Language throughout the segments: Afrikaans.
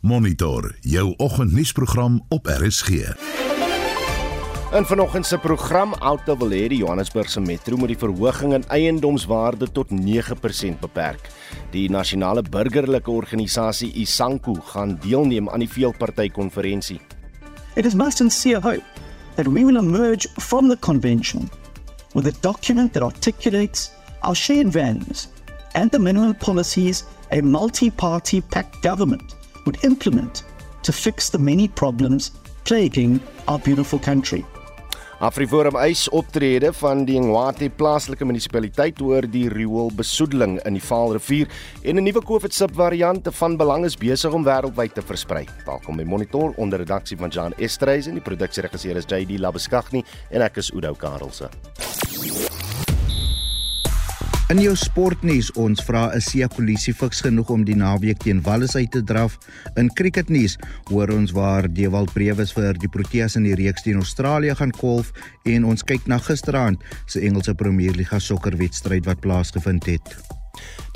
Monitor jou oggendnuusprogram op RSG. In vanoggend se program Auto wil hê die Johannesburgse metro moet die verhoging in eiendomswaarde tot 9% beperk. Die nasionale burgerlike organisasie Isanku gaan deelneem aan die veelpartytjie-konferensie. It is my sincere hope that we will emerge from the convention with a document that articulates our shared values and the minimum policies a multi-party packed government would implement to fix the many problems plaguing our beautiful country. Afriforum eis optrede van die Ngwati plaaslike munisipaliteit oor die rioolbesoedeling in die Vaalrivier en 'n nuwe COVID-subvariant van belang is besig om wêreldwyd te versprei. Welkom by Monitor onder redaksie van Jan Estreys en die produksieregisseur is JD Labeskagni en ek is Udo Karelse. In jou sportnuus ons vra 'n Sia Kolisi fiks genoeg om die naweek teen Wallis uit te draf. In cricketnuus hoor ons waar Dewald Brewes vir die Proteas in die reeks teen Australië gaan kolf en ons kyk na gisteraand se Engelse Premier Liga sokkerwedstryd wat plaasgevind het.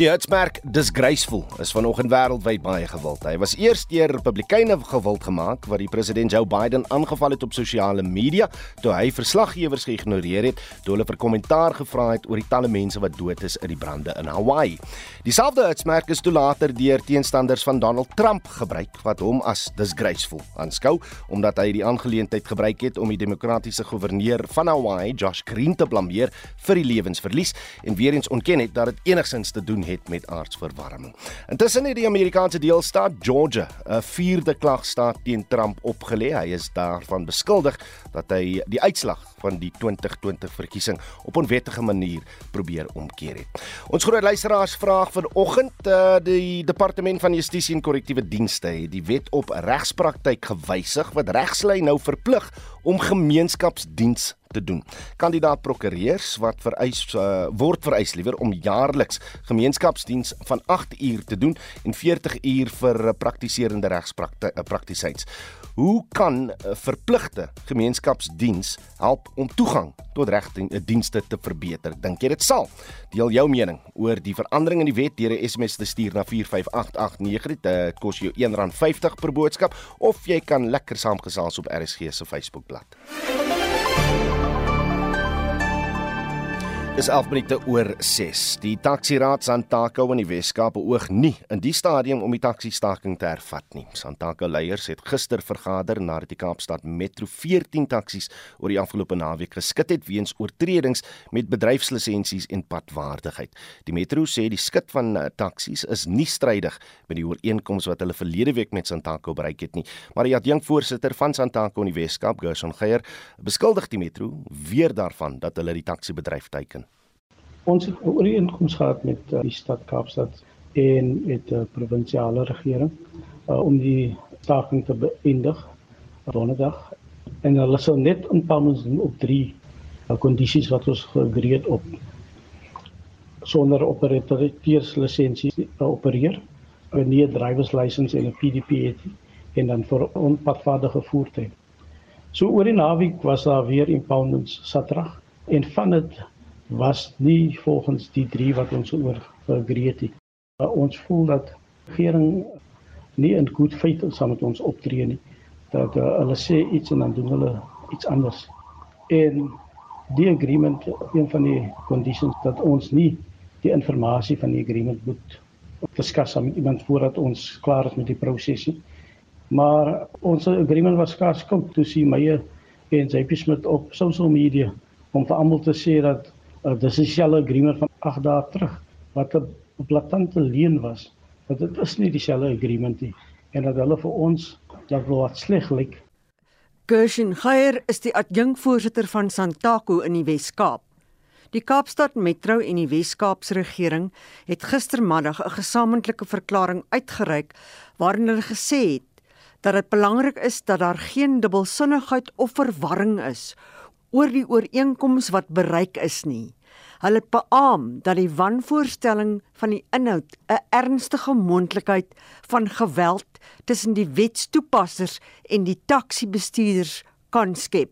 Die hitsmerk disgraceful is vanoggend wêreldwyd baie gewild. Hy was eers deur Republikeine gewild gemaak wat die president Joe Biden aangeval het op sosiale media toe hy verslaggewers geïgnoreer het toe hulle vir kommentaar gevra het oor die talle mense wat dood is in die brande in Hawaii. Dieselfde hitsmerk is toe later deur teenstanders van Donald Trump gebruik wat hom as disgraceful aanskou omdat hy die aangeleentheid gebruik het om die demokratiese goewerneur van Hawaii, Josh Green te blameer vir die lewensverlies en weer eens ontken het dat dit enigsins te doen het met aardsverwarming. Intussen het die Amerikaanse deelstaat Georgia 'n vierde klagstaat teen Trump opgelê. Hy is daarvan beskuldig dat hy die uitslag van die 2020 verkiesing op 'n onwettige manier probeer omkeer het. Ons groot luisteraars vraag vanoggend uh, die departement van justisie en korrektiewe dienste het die wet op regspraktyk gewysig wat regslei nou verplig om gemeenskapsdiens te doen. Kandidaat prokureurs wat vereis uh, word vereis liewer om jaarliks gemeenskapsdiens van 8 uur te doen en 40 uur vir uh, praktiserende regspraktisyns. Hoe kan 'n verpligte gemeenskapsdiens help om toegang tot regdienste te verbeter? Dink jy dit sal? Deel jou mening oor die verandering in die wet deur 'n SMS te stuur na 45889. Dit kos jou R1.50 per boodskap of jy kan lekker saamgesels op RSG se Facebookblad. Dis 11 minute oor 6. Die taksiraad Santako in die Weskaap beoog nie in die stadium om die taksiestaking te hervat nie. Santako leiers het gister vergader nadat die Kaapstad Metro 14 taksies oor die afgelope naweek geskit het weens oortredings met bedryfslisensies en padwaardigheid. Die Metro sê die skit van uh, taksies is nie strydig met die ooreenkoms wat hulle verlede week met Santako bereik het nie. Maar die adjunkvoorsitter van Santako in die Weskaap, Gerson Geier, beskuldig die Metro weer daarvan dat hulle die taksiebedryf teiken. Ons het 'n ooreenkoms gehad met uh, die stad Kaapstad en met die uh, provinsiale regering uh, om die staking te beëindig donderdag en hulle sou net inpammings doen op drie uh, kondisies wat ons geagreed het op sonder operateurslisensie uh, opereer, 'n nie drivers license en 'n PDP het en dan vir onpadvaardige voertuie. So oor die naweek was daar weer impoundments Saterdag en van dit was nie volgens die drie wat ons oor geagreed het. Uh, ons voel dat regering nie in goed feit saam met ons optree nie. Dat uh, hulle sê iets en dan doen hulle iets anders. En die agreement een van die conditions dat ons nie die inligting van die agreement moet diskus met iemand voordat ons klaar is met die proses nie. Maar ons agreement was skaars koud toe sien my en J.P. Smith op social media om vir almal te sê dat uh, dis 'n dieselfde agreement van 8 dae terug wat 'n blaatante leen was. Dat dit is nie dieselfde agreement nie en dat hulle vir ons dat wat sleg lyk. Gershon Geier is die adjunkvoorsitter van Santaco in die Wes-Kaap. Die Kaapstad Metro en die Wes-Kaapse regering het gistermiddag 'n gesamentlike verklaring uitgereik waarin hulle gesê het dat dit belangrik is dat daar geen dubbelsinnigheid of verwarring is oor die ooreenkoms wat bereik is nie. Hulle het beamoen dat die wanvoorstelling van die inhoud 'n ernstige moontlikheid van geweld tussen die wetstoepassers en die taksi-bestuurders kan skep.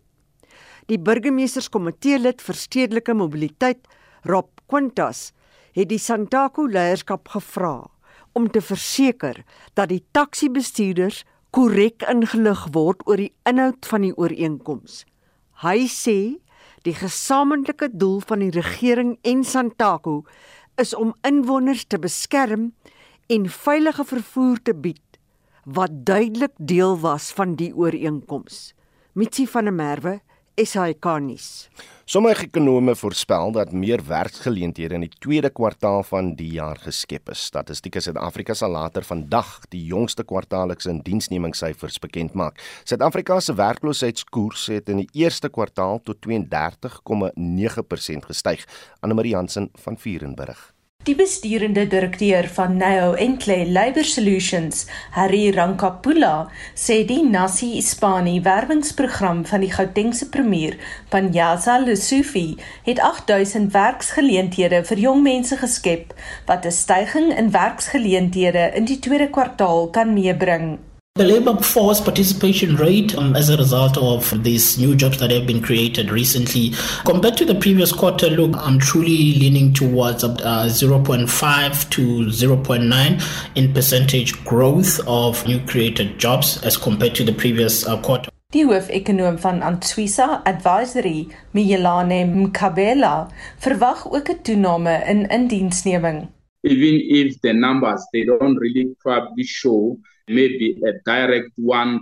Die burgemeesterskomitee lid vir stedelike mobiliteit, Rob Quintas, het die Santaco leierskap gevra om te verseker dat die taksi-bestuurders korrek ingelig word oor die inhoud van die ooreenkoms. Hy sê die gesamentlike doel van die regering en Santaco is om inwoners te beskerm en veilige vervoer te bied wat duidelik deel was van die ooreenkoms. Mitsi van der Merwe, SAK nuus. Sommige ekonome voorspel dat meer werksgeleenthede in die tweede kwartaal van die jaar geskep is. Statistiek Suid-Afrika sal later vandag die jongste kwartaallikse indiensnemingssyfers bekend maak. Suid-Afrika se werkloosheidskoers het in die eerste kwartaal tot 32,9% gestyg. Anne Marie Jansen van Vierenburg. Die besturende direkteur van Neo Encle Labour Solutions, Harry Rankapula, sê die Nasi Ispani werwingsprogram van die Gautengse premier, Panyaza Lesufi, het 8000 werksgeleenthede vir jong mense geskep, wat 'n stygings in werksgeleenthede in die tweede kwartaal kan meebring. The labor force participation rate, um, as a result of these new jobs that have been created recently, compared to the previous quarter, look, I'm truly leaning towards uh, 0.5 to 0.9 in percentage growth of new created jobs as compared to the previous uh, quarter. Die hoofekonoom van Antwisa Advisory, Miyelane Mkabela, verwag ook 'n toename in indiensneming. Even if the numbers they don't really probably show maybe a direct 1%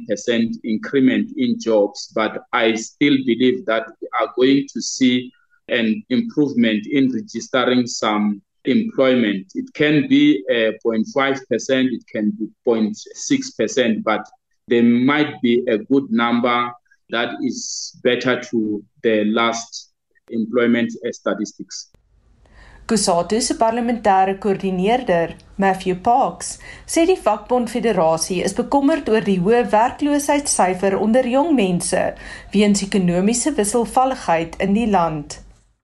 increment in jobs, but I still believe that we are going to see an improvement in registering some employment. It can be uh, a 0.5%, it can be 0.6%, but there might be a good number that is better to the last employment statistics. Kusatu se parlementêre koördineerder, Matthew Parks, sê die vakbond federasie is bekommerd oor die hoë werkloosheidssyfer onder jong mense weens ekonomiese wisselvalligheid in die land.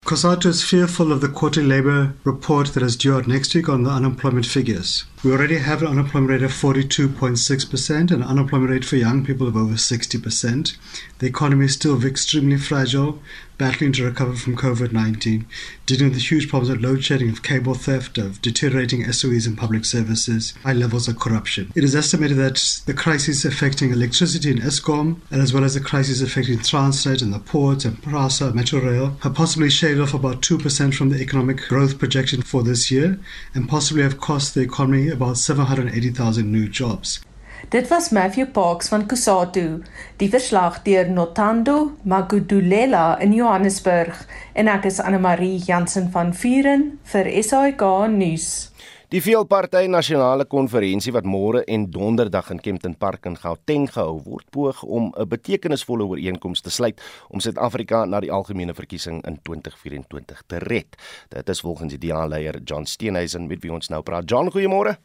COSATU is fearful of the quarterly labour report that is due out next week on the unemployment figures. We already have an unemployment rate of 42.6% and an unemployment rate for young people of over 60%. The economy is still extremely fragile, battling to recover from COVID 19, dealing with the huge problems of load shedding, of cable theft, of deteriorating SOEs and public services, high levels of corruption. It is estimated that the crisis affecting electricity in ESCOM, and as well as the crisis affecting Transnet and the ports and PRASA, Metro Rail, have possibly shaved off about 2% from the economic growth projection for this year, and possibly have cost the economy about 780,000 new jobs. Dit was Matthew Parks van Kusatu, die verslag deur Notando Magudulela in Johannesburg en ek is Anne Marie Jansen van Vuren vir SAK nuus. Die veelpartytjie nasionale konferensie wat môre en donderdag in Kempton Park in Gauteng gehou word, poog om 'n betekenisvolle ooreenkoms te sluit om Suid-Afrika na die algemene verkiesing in 2024 te red. Dit is volgens die DA-leier John Steenhuisen met wie ons nou praat. John, goeiemôre.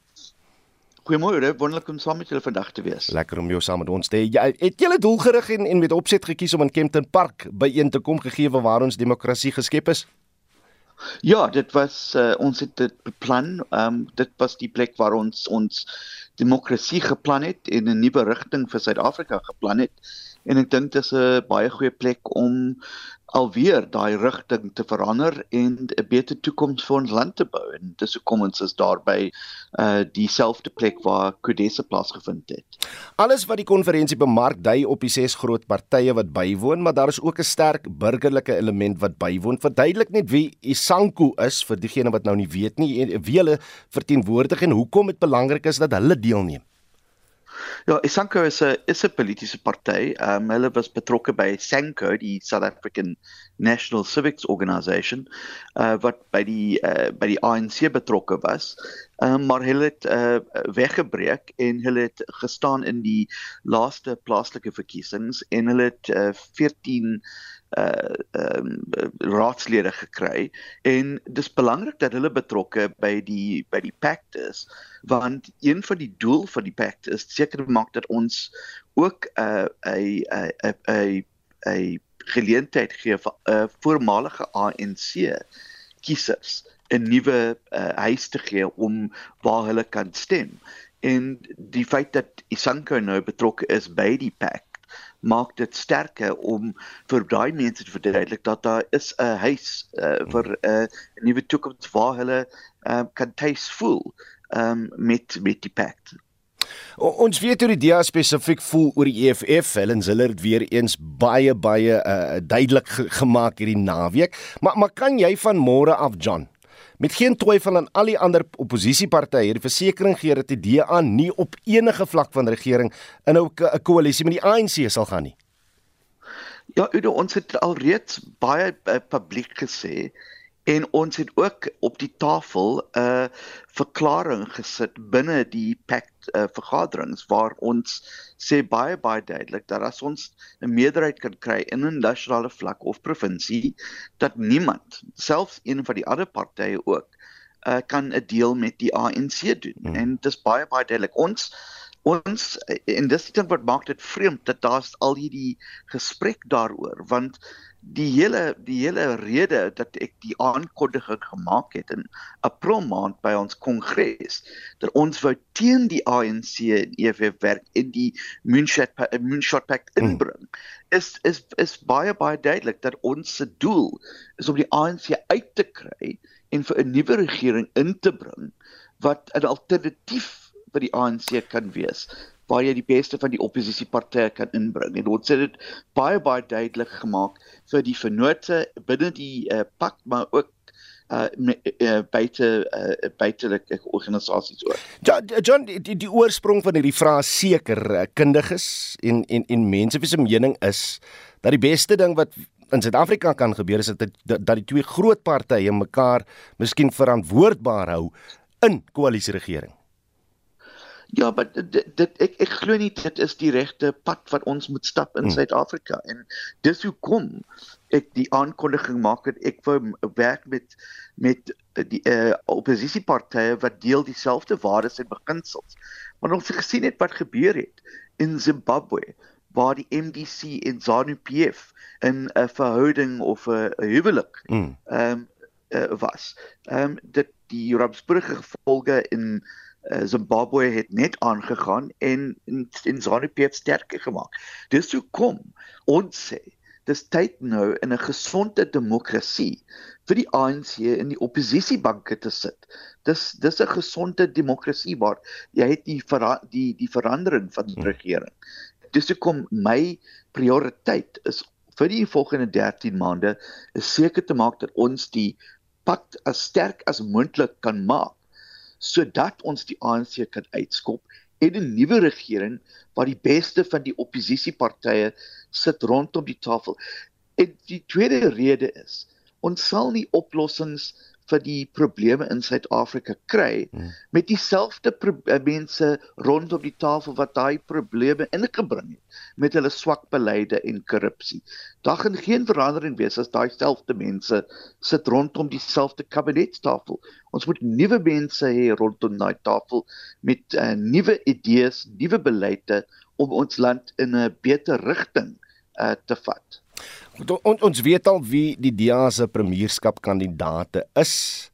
Goeiemôre, wonderlik om saam met julle vandag te wees. Lekker om jou saam met ons te hê. Jy het julle doelgerig en en met opset gekies om in Kempton Park byeen te kom gegee waar ons demokrasie geskep is. Ja, dit was uh, ons het dit beplan. Ehm um, dit was die plek waar ons ons demokrasie geplan het en 'n nuwe rigting vir Suid-Afrika geplan het. En ek dink dit is 'n baie goeie plek om alweer daai rigting te verander en 'n beter toekoms vir ons land te bou en dis hoekom ons is daar by uh dieselfde plek waar Kodese plaasgevind het. Alles wat die konferensie bemark dui op die ses groot partye wat bywoon, maar daar is ook 'n sterk burgerlike element wat bywoon. Verduidelik net wie Isanku is vir diegene wat nou nie weet nie en wie hulle verteenwoordig en hoekom dit belangrik is dat hulle deelneem. Ja, Isanko is 'n is 'n politieke party. Ehm um, hulle was betrokke by SANCO, die South African National Civics Organisation, uh wat by die uh by die ANC betrokke was. Ehm um, maar hulle het uh weggebreek en hulle het gestaan in die laaste plaaslike verkiesings en hulle het uh 14 uh um, raadslede gekry. En dis belangrik dat hulle betrokke by die by die pact is want een van die doel van die pact is seker maak dat ons ook 'n uh, 'n 'n 'n geleentheid gee vir uh, voormalige ANC kiesers 'n nuwe uh, huis te gee om waar hulle kan stem. En die feit dat Isanko nou betrokke is by die pact maak dit sterker om vir daai mense te verduidelik dat daar is 'n huis uh, vir 'n uh, nuwe toekoms waar hulle uh, kan tuis voel um, met met die pact. O, ons weet hoe die DA spesifiek voel oor die EFF. Helen Ziller het weer eens baie baie uh, duidelik ge gemaak hierdie naweek. Maar maar kan jy van môre af John met geen twyfel aan al die ander oppositiepartye hierdie versekering gee dat die DA nie op enige vlak van regering in 'n koalisie met die ANC sal gaan nie? Ja, Udo, ons het alreeds baie uh, publiek gesê en ons het ook op die tafel 'n uh, verklaring gesit binne die pact uh, vergaderings waar ons sê baie baie duidelik dat as ons 'n meerderheid kan kry in 'n nasionale vlak of provinsie dat niemand selfs een van die ander partye ook uh, kan 'n deel met die ANC doen hmm. en dit is baie baie duidelik ons ons en dis iets wat maak dit vreemd dat daar's al hierdie gesprek daaroor want die hele die hele rede dat ek die aankondiging gemaak het in April maand by ons kongres dat ons wou teen die ANC en EFF werk in die Moonshot Moonshot Pact hmm. inbring mm. is is is baie baie duidelik dat ons se doel is om die ANC uit te kry en vir 'n nuwe regering in te bring wat 'n alternatief vir die ANC kan wees waar jy die beste van die oppositiepartye kan inbring. En ons het dit baie baie duidelik gemaak vir die vennote binne die uh, pak maar ook uh, uh buite uh buitelike organisasies ook. Ja John die, die, die oorsprong van hierdie vraag seker kundiges en en en mense wie se mening is dat die beste ding wat in Suid-Afrika kan gebeur is dat dat die twee groot partye mekaar miskien verantwoordbaar hou in koalisieregering. Ja, maar dit, dit ek ek glo nie dit is die regte pad wat ons moet stap in hmm. Suid-Afrika en dis hoekom ek die aankondiging maak dat ek wou werk met met die uh, oppositiepartye wat deel dieselfde waardes en beginsels. Maar ons het gesien het wat gebeur het in Zimbabwe waar die MDC en ZANU-PF in 'n verhouding of 'n huwelik hmm. ehm mm. um, uh, was. Ehm um, dit die rampspoorige gevolge in Eh, Zimbabwe het net aangegaan en in, in ZANU-PF sterker gemaak. Dis hoe kom ons sê dis tyd nou in 'n gesonde demokrasie vir die ANC in die oppositiebanke te sit. Dis dis 'n gesonde demokrasie waar jy het die vera, die die verandering van die hmm. regering. Dis hoe kom my prioriteit is vir die volgende 13 maande is seker te maak dat ons die pad as sterk as moontlik kan maak sodat ons die ANC kan uitskop en 'n nuwe regering waar die beste van die oppositiepartye sit rondom die tafel. En die tweede rede is ons sal nie oplossings vir die probleme in Suid-Afrika kry hmm. met dieselfde eh, mense rondom die tafel wat daai probleme ingebring het met hulle swak beleide en korrupsie. Daar gaan geen verandering wees as daai selfde mense sit rondom dieselfde kabinetstafel. Ons moet nuwe mense hê rondom daai tafel met uh, nuwe idees, nuwe beleide om ons land in 'n beter rigting uh, te vat. On, ons weet al wie die DA se premierskapkandidate is.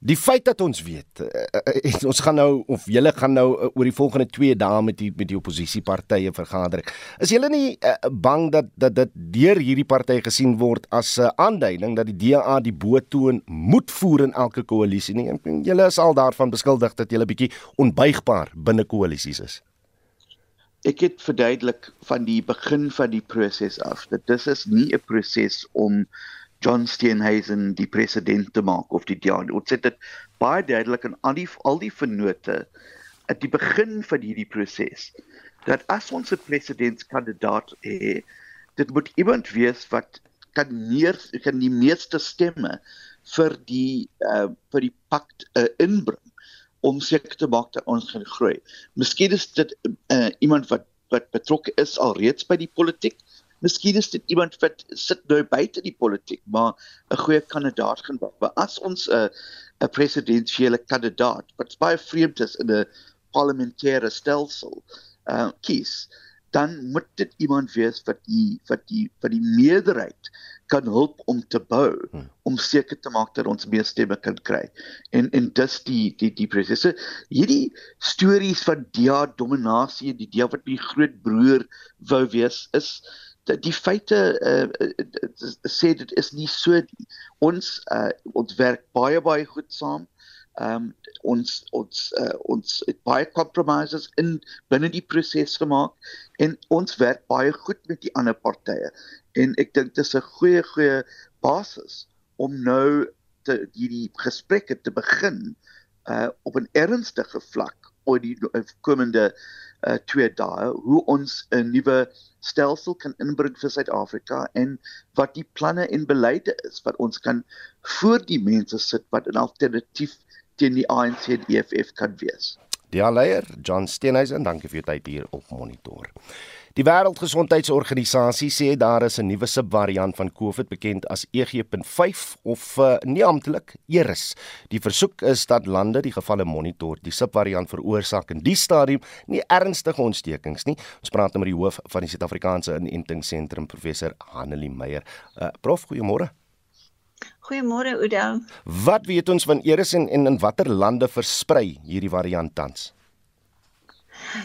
Die feit dat ons weet, uh, ons gaan nou of julle gaan nou uh, oor die volgende 2 dae met die met die oppositiepartye vergader. Is julle nie uh, bang dat dat dit deur hierdie party gesien word as 'n uh, aanduiding dat die DA die boetoon moet voer in elke koalisie nie? Julle is al daarvan beskuldig dat julle bietjie onbuigbaar binne koalisies is ek het verduidelik van die begin van die proses af dat dis is nie 'n proses om John Steenhuisen die president te maak of die DA. Ons het dit baie duidelik aan al die al die vennote at die begin van hierdie proses dat as ons 'n presidentskandidaat het, dit moet iemand wees wat kan meer kan die meeste stemme vir die uh, vir die pakt uh, inbring om seker te maak dat ons gaan groei. Miskien is dit uh, iemand wat wat betrokke is alreeds by die politiek. Miskien is dit iemand wat sit nou buite die politiek, maar 'n goeie kandidaat gaan wees. Maar as ons 'n uh, 'n presidentsiële kandidaat wat baie vreemd is in 'n parlementêre stelsel, uh kies, dan moet dit iemand wees wat die wat die wat die meerderheid kan help om te bou hmm. om seker te maak dat ons meer stemme kan kry. En en dis die die die prosesse. Hierdie stories van dia dominasie, die dia wat die groot broer wou wees is dat die feite uh, sê dit is nie so ons uh, ons werk baie baie goed saam. Ehm um, ons ons uh, ons het baie compromises in binne die proses gemaak en ons werk baie goed met die ander partye. En ek dink dit is 'n goeie goeie basis om nou te hierdie gesprekke te begin uh op 'n ernstige vlak oor die komende uh twee dae hoe ons 'n nuwe stelsel kan inbring vir Suid-Afrika en wat die planne en beleide is wat ons kan voor die mense sit wat 'n alternatief teen die ANC en EFF kan wees. Die leier, John Steenhuisen, dankie vir u tyd hier op monitor. Die Wêreldgesondheidsorganisasie sê daar is 'n nuwe subvariant van COVID bekend as EG.5 of uh, nie amptelik Eris. Die versoek is dat lande die gevalle monitor. Die subvariant veroorsaak in die stadium nie ernstige ontstekings nie. Ons praat nou met die hoof van die Suid-Afrikaanse Inentingsentrum, professor Hanelie Meyer. Uh, prof, goeiemôre. Goeiemôre Oudo. Wat weet ons van Eris en, en in watter lande versprei hierdie variant tans?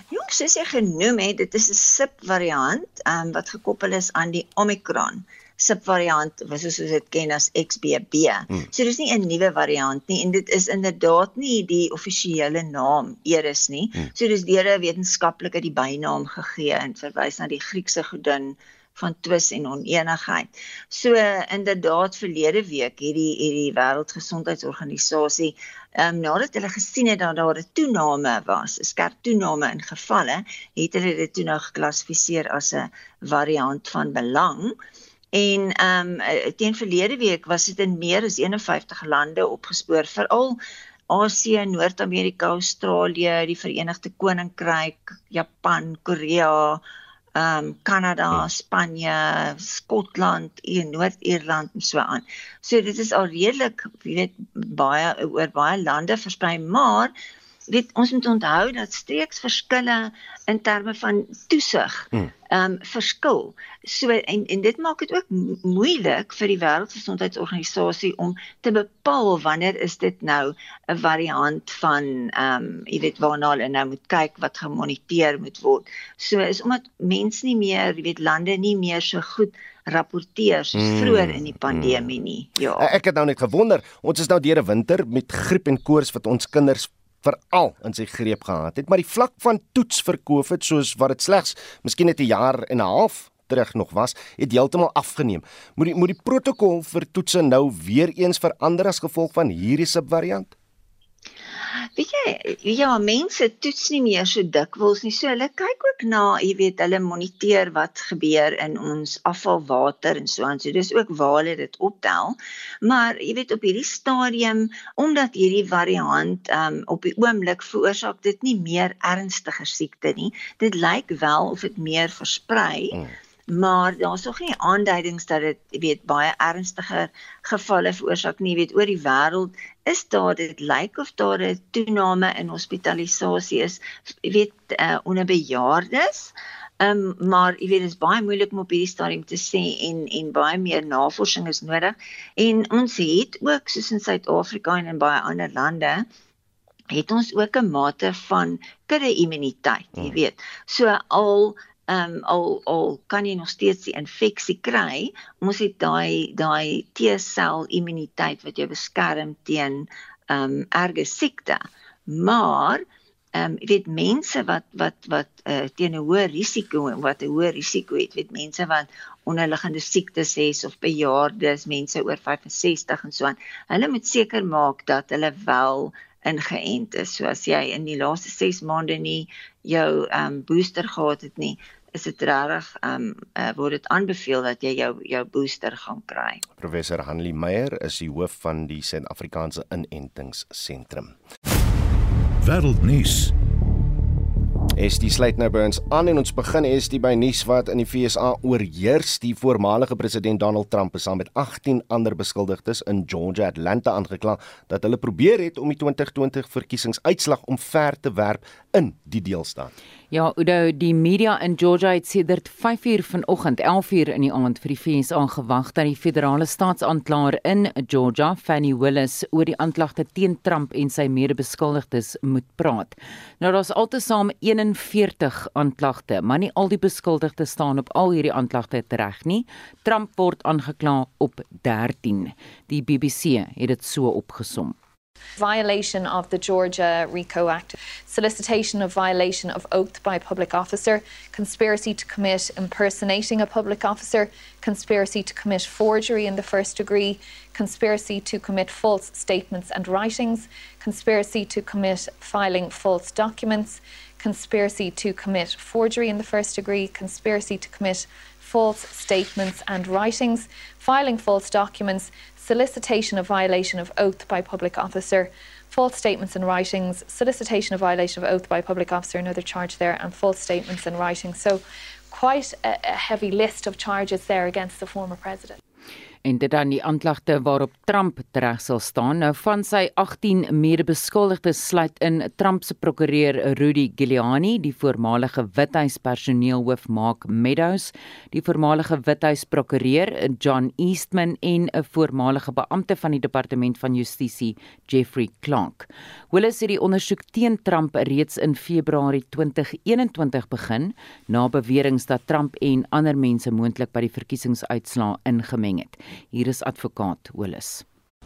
Jongs, soos jy genoem het, dit is 'n subvariant um, wat gekoppel is aan die Omicron subvariant wat soos ons dit ken as XBB. Hmm. So dis nie 'n nuwe variant nie en dit is inderdaad nie die offisiële naam Eris nie. Hmm. So dis deur 'n wetenskaplike die bynaam gegee en verwys na die Griekse godin van twis en oneenigheid. So inderdaad verlede week hierdie hierdie wêreldgesondheidsorganisasie ehm um, nadat hulle gesien het dat daar 'n toename was, 'n skerp toename in gevalle, het hulle dit toe nou geklassifiseer as 'n variant van belang. En ehm um, teen verlede week was dit in meer as 51 lande opgespoor, veral Asië, Noord-Amerika, Australië, die Verenigde Koninkryk, Japan, Korea, ehm um, Kanada, ja. Spanje, Skotland, en Noord-Ierland en so aan. So dit is al redelik, jy weet, baie oor baie lande versprei, maar weet ons moet onthou dat streeksverskille in terme van toesig hmm. ehm um, verskil. So en en dit maak dit ook moeilik vir die wêreldgesondheidsorganisasie om te bepaal wanneer is dit nou 'n variant van ehm um, jy weet waarna hulle nou moet kyk wat gemoniteer moet word. So is omdat mense nie meer, jy weet lande nie meer so goed rapporteer soos hmm. vroeër in die pandemie nie. Ja. Ek het nou net gewonder, ons is nou deur 'n winter met griep en koors wat ons kinders veral in sy greep gehad het, maar die vlak van toets vir COVID soos wat dit slegs miskien net 'n jaar en 'n half terug nog was, het heeltemal afgeneem. Moet die moet die protokol vir toetse nou weer eens verander as gevolg van hierdie subvariant? Weet jy, ja, mense toets nie meer so dikwels nie. So hulle kyk ook na, jy weet, hulle moniteer wat gebeur in ons afvalwater en so aan. So dis ook waar hulle dit optel. Maar jy weet op hierdie stadium omdat hierdie variant um op die oomblik veroorsaak dit nie meer ernstige siekte nie. Dit lyk wel of dit meer versprei. Hmm maar daar's nog nie aanduidings dat dit weet baie ernstiger gevalle veroorsaak nie weet oor die wêreld is daar dit lyk of daar 'n toename in hospitalisasie is weet uh, onder bejaardes Um, maar jy weet dit is baie moeilik om op hierdie stadium te sê en en baie meer navorsing is nodig. En ons het ook soos in Suid-Afrika en in baie ander lande het ons ook 'n mate van kudde-immuniteit, jy hmm. weet. So al ehm um, al al kan jy nog steeds die infeksie kry, ons het daai daai T-sel immuniteit wat jou beskerm teen ehm um, erge siekte. Maar ehm um, jy weet mense wat wat wat uh, teen 'n hoë risiko en wat 'n hoë risiko het, weet mense wat onderliggende siektes het of bejaardes, mense oor 65 en so aan. Hulle moet seker maak dat hulle wel ingeënt is. So as jy in die laaste 6 maande nie jou ehm um, booster gehad het nie, is dit regtig ehm um, uh, word dit aanbeveel dat jy jou jou booster gaan kry. Professor Hanlie Meyer is die hoof van die Suid-Afrikaanse Inentingsentrum. Wêreldnuus. Es die sluit nou by ons aan en ons begin is die by nuus wat in die FSA oorheers. Die voormalige president Donald Trump is saam met 18 ander beskuldigdes in Georgia Atlanta aangekla dat hulle probeer het om die 2020 verkiesingsuitslag omver te werp in die deelstaat. Ja, Udo, die media in Georgia het sedert 5uur vanoggend, 11uur in die aand vir die FSA gewag dat die federale staatsaanklaer in Georgia, Fannie Willis, oor die aanklagte teen Trump en sy mede-beskuldigdes moet praat. Nou daar's altesaam 41 aanklagte, maar nie al die beskuldigdes staan op al hierdie aanklagte reg nie. Trump word aangekla op 13. Die BBC het dit so opgesom. Violation of the Georgia RICO Act, solicitation of violation of oath by public officer, conspiracy to commit impersonating a public officer, conspiracy to commit forgery in the first degree, conspiracy to commit false statements and writings, conspiracy to commit filing false documents, conspiracy to commit forgery in the first degree, conspiracy to commit false statements and writings, filing false documents, solicitation of violation of oath by public officer, false statements and writings, solicitation of violation of oath by public officer, another charge there, and false statements and writings. So, quite a, a heavy list of charges there against the former president. En dit dan die aanklagte waarop Trump reg sal staan. Nou van sy 18 mede-beskuldigdes sluit in Trump se prokureur Rudy Giuliani, die voormalige Withuis personeelhoof Mark Meadows, die voormalige Withuis prokureur John Eastman en 'n voormalige beampte van die Departement van Justisie Jeffrey Clark. Willis het die ondersoek teen Trump reeds in Februarie 2021 begin na beweringe dat Trump en ander mense moontlik by die verkiesingsuitslae ingemeng het. Hier is advokaat Willis.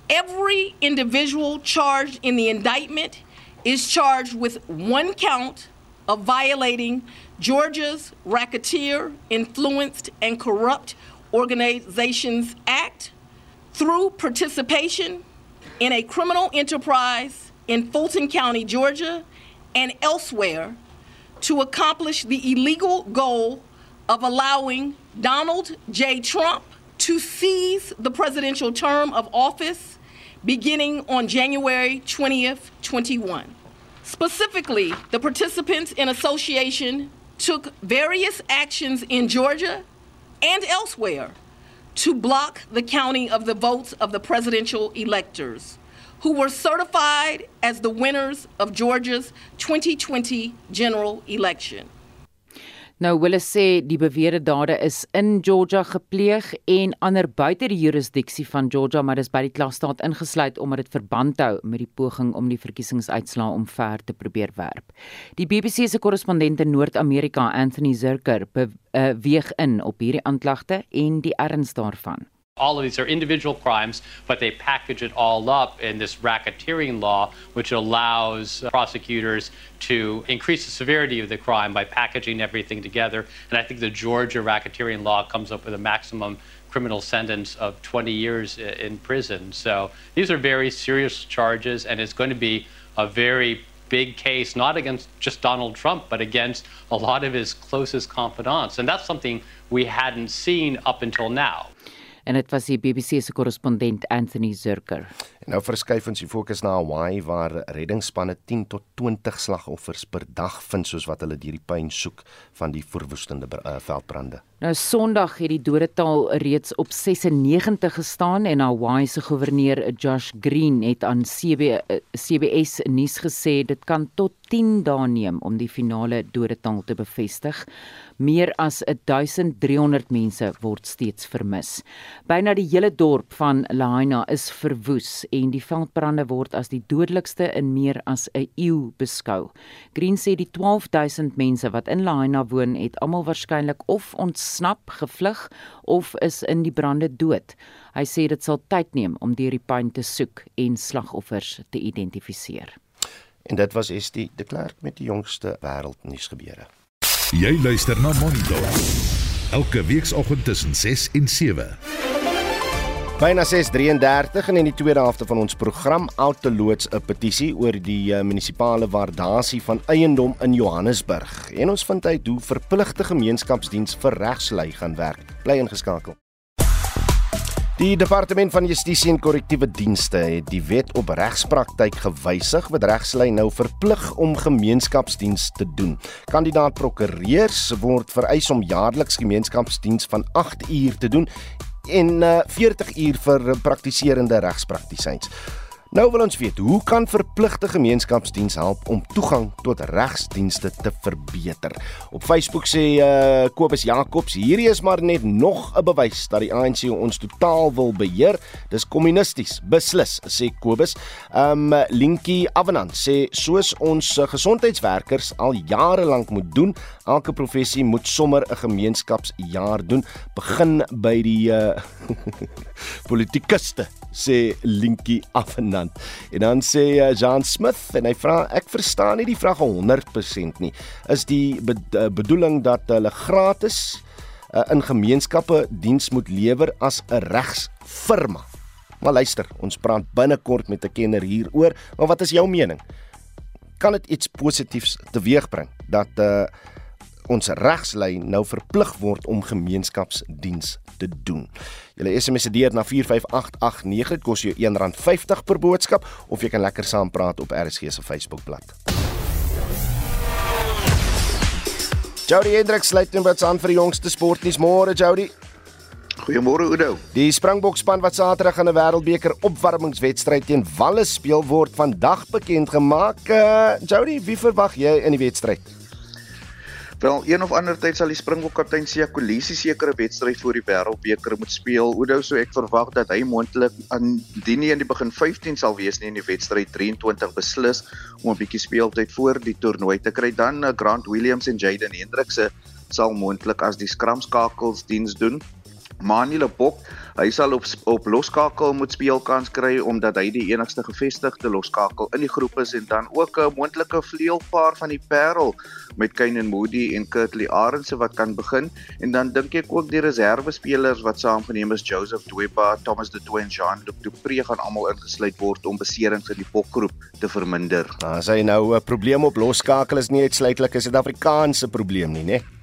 Every individual charged in the indictment is charged with one count of violating Georgia's Racketeer Influenced and Corrupt Organizations Act through participation in a criminal enterprise in Fulton County, Georgia, and elsewhere to accomplish the illegal goal of allowing Donald J. Trump to seize the presidential term of office beginning on January 20th, 21. Specifically, the participants in association took various actions in Georgia and elsewhere to block the counting of the votes of the presidential electors who were certified as the winners of Georgia's 2020 general election. Nou hulle sê die beweerde dade is in Georgia gepleeg en ander buite die jurisdiksie van Georgia, maar dis by die klasstaat ingesluit omdat dit verband hou met die poging om die verkiesingsuitslae omver te probeer werp. Die BBC se korrespondent in Noord-Amerika, Anthony Zurcher, beweeg uh, in op hierdie aanklagte en die erns daarvan. All of these are individual crimes, but they package it all up in this racketeering law, which allows uh, prosecutors to increase the severity of the crime by packaging everything together. And I think the Georgia racketeering law comes up with a maximum criminal sentence of 20 years in prison. So these are very serious charges, and it's going to be a very big case, not against just Donald Trump, but against a lot of his closest confidants. And that's something we hadn't seen up until now. En dit was die BBC se korrespondent Anthony Zurker. Nou verskuif ons die fokus na Hawaii waar reddingsspanne 10 tot 20 slagoffers per dag vind soos wat hulle deur die puin soek van die verwoestende uh, veldbrande. Nou Sondag het die dodetal reeds op 96 gestaan en Hawaii se goewerneur Josh Green het aan CB, CBS nuus gesê dit kan tot 10 dae neem om die finale dodetal te bevestig. Meer as 1300 mense word steeds vermis. Byna die hele dorp van Lahaina is verwoes en die veldbrande word as die dodelikste in meer as 'n eeu beskou. Green sê die 12000 mense wat in Lahaina woon, het almal waarskynlik of ontsnap, gevlug of is in die brande dood. Hy sê dit sal tyd neem om deur die puin te soek en slagoffers te identifiseer. En dit was Estie de Klerk met die jongste wêreldnuus gebeure. Jy luister na Monitor. Elke weekoggend tussen 6 en 7. Byna 6:33 en in die tweede helfte van ons program outeloods 'n petisie oor die uh, munisipale waardasie van eiendom in Johannesburg. En ons vind uit hoe verpligte gemeenskapsdiens vir regslei gaan werk. Bly ingeskakel. Die departement van justisie en korrektiewe dienste het die wet op regspraktyk gewysig wat regslei nou verplig om gemeenskapsdiens te doen. Kandidaat prokureurs word vereis om jaarliks gemeenskapsdiens van 8 uur te doen en uh, 40 uur vir praktiserende regspraktisyns. Nou wil ons weet, hoe kan verpligte gemeenskapsdiens help om toegang tot regsdienste te verbeter? Op Facebook sê uh Kobus Jacobs, hierdie is maar net nog 'n bewys dat die ANC ons totaal wil beheer. Dis kommunisties, beslis, sê Kobus. Um Linkie Avenant sê soos ons gesondheidswerkers al jare lank moet doen, elke professie moet sommer 'n gemeenskapsjaar doen, begin by die uh politikuste, sê Linkie Avenant Ferdinand. En dan sê uh, Jean Smith en hy vra ek verstaan nie die vraag 100% nie. Is die be uh, bedoeling dat hulle gratis uh, in gemeenskappe diens moet lewer as 'n regsfirma? Maar luister, ons praat binnekort met 'n kenner hieroor, maar wat is jou mening? Kan dit iets positiefs teweegbring dat uh ons regslyn nou verplig word om gemeenskapsdiens te doen. Julle SMS se deur na 45889 dit kos jou R1.50 per boodskap of jy kan lekker saam praat op RSG se Facebookblad. Jody Hendricks sluit net wat aan vir die jongste sportnuus môre Jody. Goeiemôre Oudo. Die Springbok span wat Saterdag in 'n Wêreldbeker opwarmingswedstryd teen Wallis speel word vandag bekend gemaak. Uh, Jody, wie verwag jy in die wedstryd? Wel, een of ander tyd sal die Springbok kaptein Sia Kolisi sekere wedstryd voor die Wêreldbeker moet speel. Oudo, so ek verwag dat hy moontlik aan die nie in die begin 15 sal wees nie in die wedstryd 23 beslis om 'n bietjie speeltyd voor die toernooi te kry. Dan uh, Grant Williams en Jaden Hendricks sal moontlik as die skramskakels diens doen. Manuel Bok, hy sal op op loskakel moet speelkans kry omdat hy die enigste gevestigde loskakel in die groep is en dan ook 'n moontlike vleuelpaar van die Parel met Kane Moody en Kurtley Arendse wat kan begin en dan dink ek ook die reserve spelers wat saamgeneem is Joseph Dweba, Thomas de Toey en Jean-Luc Dupré gaan almal ingesluit word om beserings in die bokgroep te verminder. Nou, as hy nou 'n probleem op loskakel is nie uitsluitlik 'n Suid-Afrikaanse probleem nie, né? Nee?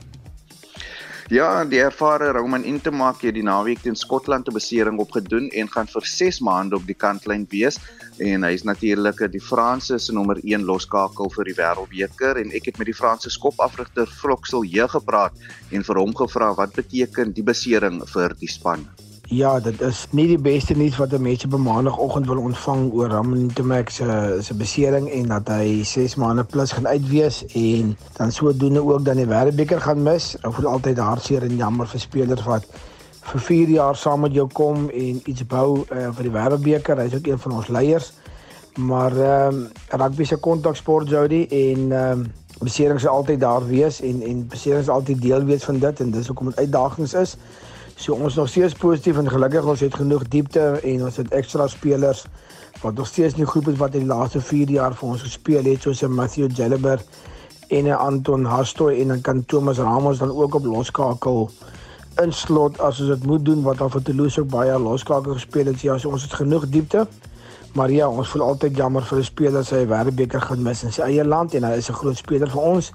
Ja, die ervare Roman Intemak het die naweek teen Skotland 'n besering opgedoen en gaan vir 6 maande op die kantlyn wees en hy is natuurlik die Franse se nommer 1 loskakel vir die Wêreldbeker en ek het met die Franse skopafrigter Froksel J gepraat en vir hom gevra wat beteken die besering vir die span. Ja, dit is nie die beste nuus wat 'n mens op 'n maandagooggend wil ontvang oor Ramon Temek se se besering en dat hy 6 maande plus gaan uitwees en dan sodoende ook dan die Wêreldbeker gaan mis. Ek voel altyd hartseer en jammer vir spelers wat vir 4 jaar saam met jou kom en iets bou uh, vir die Wêreldbeker. Hy's ook een van ons leiers. Maar ehm um, rugby se kontaksport Jody en ehm um, beserings sal altyd daar wees en en beserings altyd deel wees van dit en dis hoekom dit uitdagings is. So ons nog steeds positief en gelukkig ons het genoeg diepte en ons het ekstra spelers wat nog steeds in die groep is wat in die laaste 4 jaar vir ons gespeel het soos Matthew Jelliber en Anton Hastoy en dan kan Thomas Ramos dan ook op loskakel inslot as ons dit moet doen wat al vir Toulouse ook baie loskakel gespeel het. Ja, so ons het genoeg diepte. Maar ja, ons voel altyd jammer vir 'n speler sy wêreldbeker gaan mis in sy eie land en hy is 'n groot speler vir ons.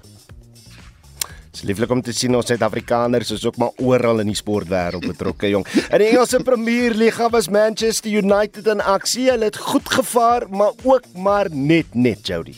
Dis lieflik om te sien ons Suid-Afrikaners is ook maar oral in die sportwêreld betrokke, jong. In die Engelse Premier Liga was Manchester United in aksie. Hulle het goed gevaar, maar ook maar net net Jody.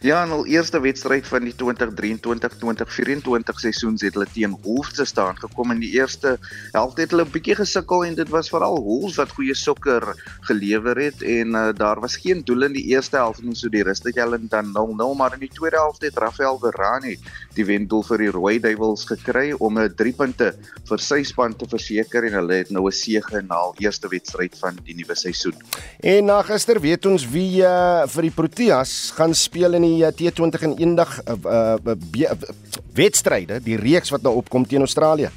Ja, in hul eerste wedstryd van die 2023-2024 seisoen het hulle teen Wolves te staan gekom in die eerste helfte het hulle 'n bietjie gesukkel en dit was veral Wolves wat goeie sokker gelewer het en uh, daar was geen doel in die eerste helfte nie so die rustig hulle dan 0-0 maar in die tweede helfte het Rafael Varane die wendoel vir die Rooi Duivels gekry om 'n 3 punte vir sy span te verseker en hulle het nou 'n sege na hul eerste wedstryd van die nuwe seisoen. En na gister weet ons wie uh, vir die Proteas gaan speel in die uh, T20 en eendag uh, uh, uh, wedstryde, die reeks wat nou opkom teen Australië.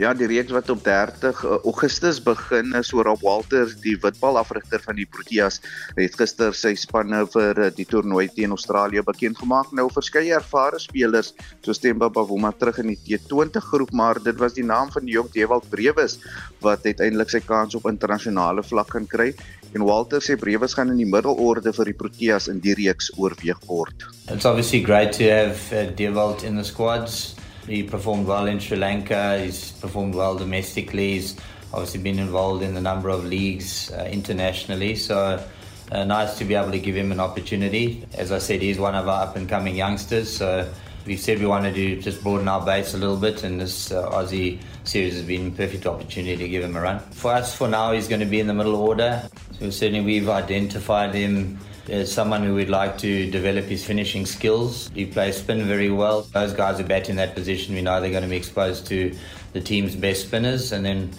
Ja, die reeks wat op 30 Augustus begin is oor op Walters, die witbal afrigter van die Proteas, het gister sy spanne vir die toernooi teen Australië bekend gemaak. Nou verskeie ervare spelers soos Themba Bavuma terug in die T20 groep, maar dit was die naam van die jong Dewald Brewes wat uiteindelik sy kans op internasionale vlak kan kry. En Walter sê Brewes gaan in die middelorde vir die Proteas in die reeks oorweeg word. It's obviously great to have uh, Dewald in the squads. He performed well in Sri Lanka. He's performed well domestically. He's obviously been involved in a number of leagues uh, internationally. So uh, nice to be able to give him an opportunity. As I said, he's one of our up and coming youngsters. So we said we wanted to just broaden our base a little bit, and this uh, Aussie series has been a perfect opportunity to give him a run. For us, for now, he's going to be in the middle order. So certainly we've identified him as someone who would like to develop his finishing skills. He plays spin very well. Those guys who bat in that position, we know they're going to be exposed to the team's best spinners, and then.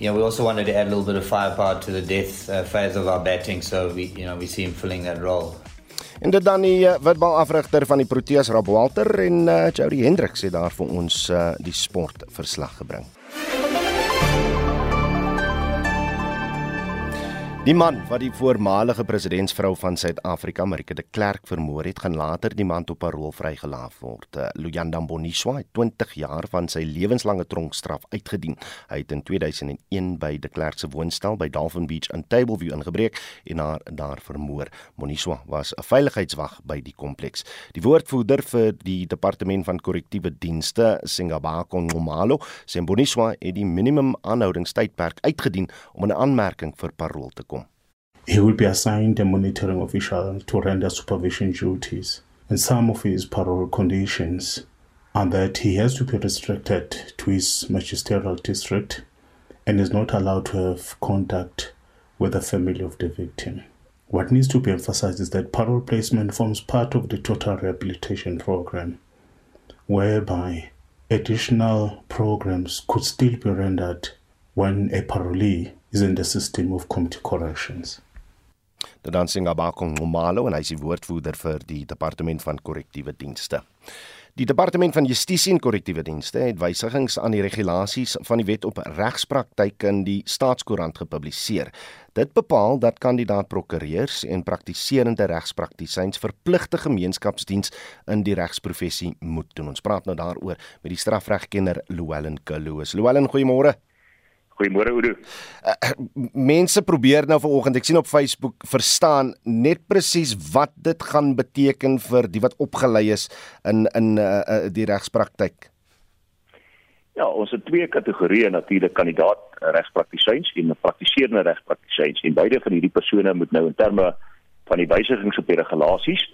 You know, we also wanted to add a little bit of firepower to the death uh, phase of our batting, so we, you know, we see him filling that role. En dit dan die uh, witbal afrigter van die Proteas Rob Walter en uh, Jody Hendricks het daar vir ons uh, die sportverslag gebring. Die man wat die voormalige presidentsvrou van Suid-Afrika, Marike de Klerk, vermoor het, gaan later die maand op parol vrygelaat word. Eh, Luyanda Boniswa het 20 jaar van sy lewenslange tronkstraf uitgedien. Hy het in 2001 by de Klerk se woonstel by Dolphin Beach in Tableview ingebreek en haar daar vermoor. Boniswa was 'n veiligheidswag by die kompleks. Die woordvoerder vir die departement van korrektiewe dienste, Singabako Ngomalo, sê Boniswa het die minimum aanhoudingstydperk uitgedien om 'n aanmerking vir parol te kom. He will be assigned a monitoring official to render supervision duties. And some of his parole conditions are that he has to be restricted to his magisterial district and is not allowed to have contact with the family of the victim. What needs to be emphasized is that parole placement forms part of the total rehabilitation program, whereby additional programs could still be rendered when a parolee is in the system of community corrections. Dit dan sing Abakong Momalo en hy is die woordvoerder vir die departement van korrektiewe dienste. Die departement van justisie en korrektiewe dienste het wysigings aan die regulasies van die wet op regspraktyk in die staatskoerant gepubliseer. Dit bepaal dat kandidaat-prokureurs en praktiserende regspraktisyns verpligte gemeenskapsdiens in die regsprofessie moet doen. Ons praat nou daaroor met die strafregkenner Louwelen Kaloos. Louwelen, goeiemôre. Goeiemôre Oudo. Uh, mense probeer nou vanoggend, ek sien op Facebook, verstaan net presies wat dit gaan beteken vir die wat opgelei is in in uh, uh, die regspraktyk. Ja, ons het twee kategorieë natuurlik kandidaat regspraktisyns en praktiserende regspraktisyns en beide van hierdie persone moet nou in terme van die wysigings op die regulasies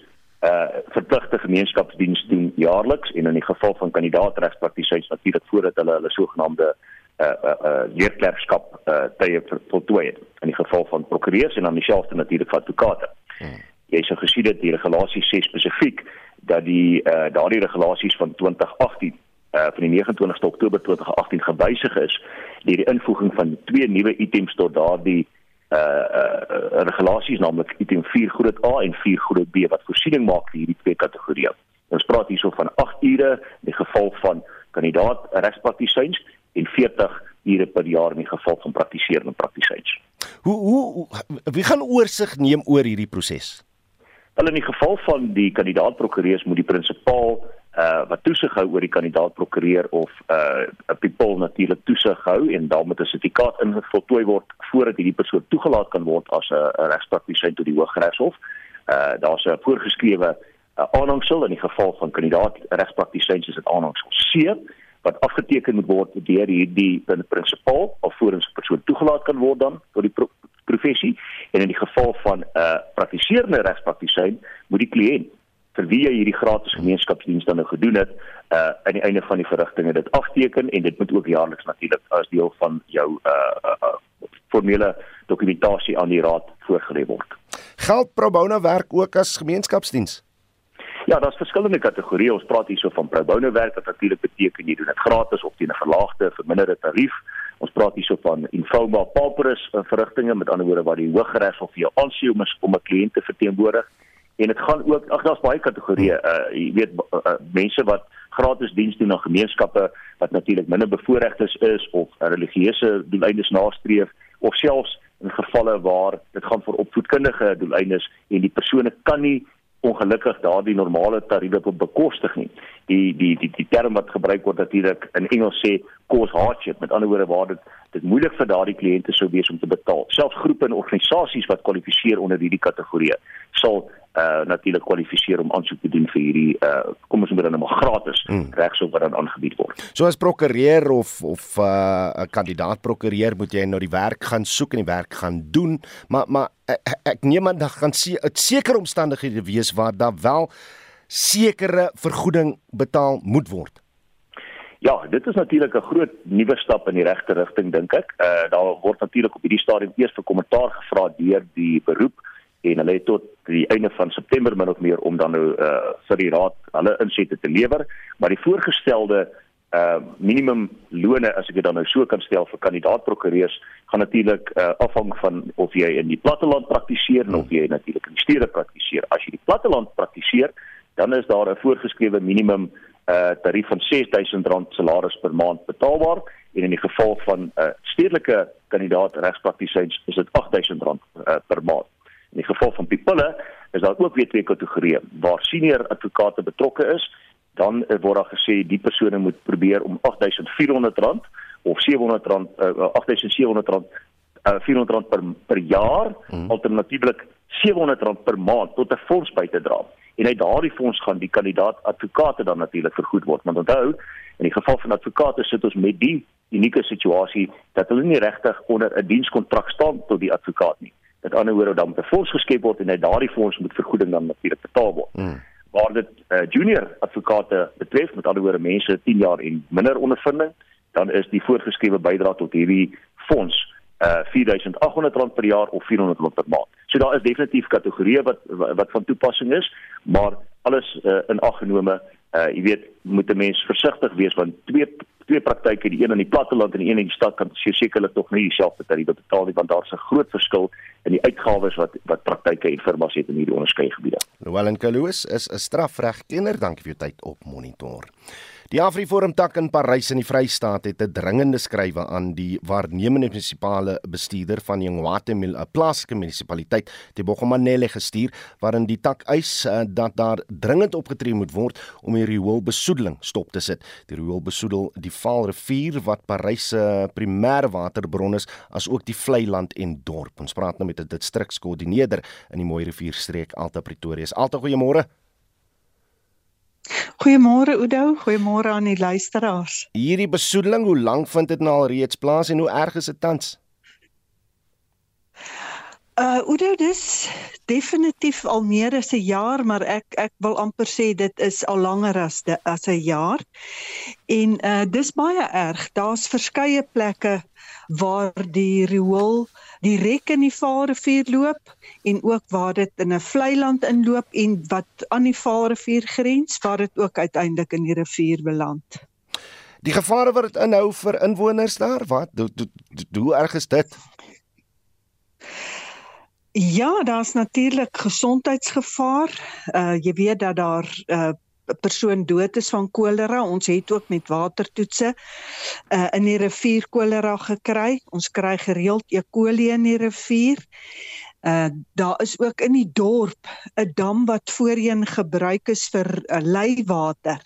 uh verpligte gemeenskapsdiens doen jaarliks en in die geval van kandidaat regspraktisyns natuurlik voordat hulle hulle sogenaamde uh uh, uh leerklerkskap uh tye voltooi het in die geval van prokureurs en dan dieselfde natuurlik vir advokate. Hmm. Jy sou gesien dat die regulasies sê spesifiek dat die uh daardie regulasies van 2018 uh van die 29ste Oktober 2018 gewysig is deur die invoeging van twee nuwe items tot daardie uh uh regulasies naamlik item 4 groot A en 4 groot B wat voorsiening maak vir hierdie twee kategorieë. Ons praat hierso van 8 ure in die geval van kandidaat regspraktisyns en 40 ure per jaar in die geval van praktiserende praktisyns. Hoe hoe wie gaan oorsig neem oor hierdie proses? Wel in die geval van die kandidaat-prokureurs moet die prinsipaal uh wat toesig hou oor die kandidaat-prokureur of uh 'n people natuurlik toesig hou en dan moet 'n sertifikaat ingevoltooi word voordat hierdie persoon toegelaat kan word as 'n regspraktisyn tot die Hooggeregshof. Uh daar's 'n voorgeskrewe uh, aanhangsel in die geval van kandidaat regspraktisyns is dit aanhangsel C wat afgeteken moet word deur hierdie prinsipaal alvorens 'n persoon toegelaat kan word dan tot die pro professie en in die geval van 'n uh, praktiserende regspraktisyn moet die kliënt vir wie jy hierdie gratis gemeenskapsdiens dan nou gedoen het uh aan die einde van die verrigtinge dit afteken en dit moet ook jaarliks natuurlik as deel van jou uh, uh, uh formele dokumentasie aan die raad voorgelê word. Geld pro bono werk ook as gemeenskapsdiens. Ja, daar's verskillende kategorieë. Ons praat hierso van pro bono werk wat natuurlik beteken jy doen dit gratis of teen 'n verlaagde verminderde tarief. Ons praat hierso van informa pauperus eh, verrigtinge met ander woorde waar die Hooggeregs of jou aansien om 'n kliënt te verteenwoordig. En dit gaan ook ag daar's baie kategorieë. Uh jy weet uh, uh, mense wat gratis diens doen aan gemeenskappe wat natuurlik minder bevoordeeldes is of religieuse doeleindes nastreef of selfs in gevalle waar dit gaan vir opvoedkundige doeleindes en die persone kan nie ongelukkig daardie normale tariewe op bekostig nie. Die die die die term wat gebruik word natuurlik in Engels sê cost hardship. Met ander woorde waar dit dit moeilik vir daardie kliënte sou wees om te betaal. Selfs groepe en organisasies wat kwalifiseer onder hierdie kategorie sal uh natuurlik kwalifiseer om aansoek te doen vir hierdie uh kom ons noem dit dan maar gratis hmm. regsop wat dan aangebied word. So as prokureur of of uh 'n kandidaat prokureur moet jy nou die werk gaan soek en die werk gaan doen, maar maar ek, ek neem aan dat gaan se sekere omstandighede wees waar daar wel sekere vergoeding betaal moet word. Ja, dit is natuurlik 'n groot nuwe stap in die regte rigting dink ek. Uh daar word natuurlik op hierdie stadium eers vir kommentaar gevra deur die beroep en hulle het tot die einde van September min of meer om dan nou uh vir die raad hulle insette te lewer, maar die voorgestelde uh minimum lone as ek dit dan nou so kan stel vir kandidaat prokureurs gaan natuurlik uh afhang van of jy in die platteland praktiseer hmm. of jy natuurlik in die stede praktiseer. As jy die platteland praktiseer, dan is daar 'n voorgeskrewe minimum uh tarief van R6000 salaris per maand betaalbaar en in die geval van 'n uh, stedelike kandidaat regspraktisyns is dit R8000 uh, per maand. In die geval van Pipille is daar ook weer twee kategorieë waar senior advokate betrokke is, dan uh, word daar gesê die persone moet probeer om R8400 of R700 uh, R8700 uh, R400 per per jaar, hmm. alternatiefelik R700 per maand tot 'n fonds by te dra. En uit daardie fonds gaan die kandidaat advokate dan natuurlik vergoed word. Want onthou, in die geval van advokate sit ons met die unieke situasie dat hulle nie regtig onder 'n dienskontrak staan tot die advokaat nie. Met ander woorde dan 'n fonds geskep word en uit daardie fonds moet vergoeding dan natuurlik betaal word. Hmm. Waar dit uh, junior advokate betref, met ander woorde mense 10 jaar en minder ondervinding, dan is die voorgeskrewe bydrae tot hierdie fonds uh R4800 per jaar of R400 per maand. So daar is definitief kategorieë wat wat van toepassing is, maar alles uh, in ag genome, uh jy weet, moet 'n mens versigtig wees want twee twee praktyke, die een in die platteland en die een in die stad kan sekerlik tog nie dieselfde tarief betaal nie want daar's 'n groot verskil in die uitgawes wat wat praktyke en firmas het in hierdie onderskeie gebiede. Noel Nkaloos is 'n strafregkenner. Dankie vir jou tyd op Monitor. Die Afriforum tak in Parys in die Vrystaat het 'n dringende skrywe aan die waarnemende munisipale bestuurder van Jongwate Mil, 'n plaaslike munisipaliteit, te Bogomanele gestuur waarin die tak eis uh, dat daar dringend opgetree moet word om die rioolbesoedeling stop te sit. Die riool besoedel die Vaalrivier wat Parys se primêre waterbron is, asook die vlei land en dorp. Ons praat nou met 'n distrikskoördineerder in die Mooi Rivierstreek Alta Pretoria. Alta, goeiemôre. Goeiemôre Oudo, goeiemôre aan die luisteraars. Hierdie besoedeling, hoe lank vind dit nou al reeds plaas en hoe erg is dit tans? Uh Oudo, dis definitief al meer as 'n jaar, maar ek ek wil amper sê dit is al langer as de, as 'n jaar. En uh dis baie erg. Daar's verskeie plekke waar die riool direk in die Vaalrivier loop en ook waar dit in 'n vlei land inloop en wat aan die Vaalrivier grens waar dit ook uiteindelik in die rivier beland. Die gevare wat dit inhou vir inwoners daar, wat hoe erg is dit? Ja, daar's natuurlik gesondheidsgevaar. Uh jy weet dat daar uh persoon dood is van kolera. Ons het ook met watertoetse uh, in die rivier kolera gekry. Ons kry gereeld E. coli in die rivier. Uh daar is ook in die dorp 'n dam wat voorheen gebruik is vir uh, leiwater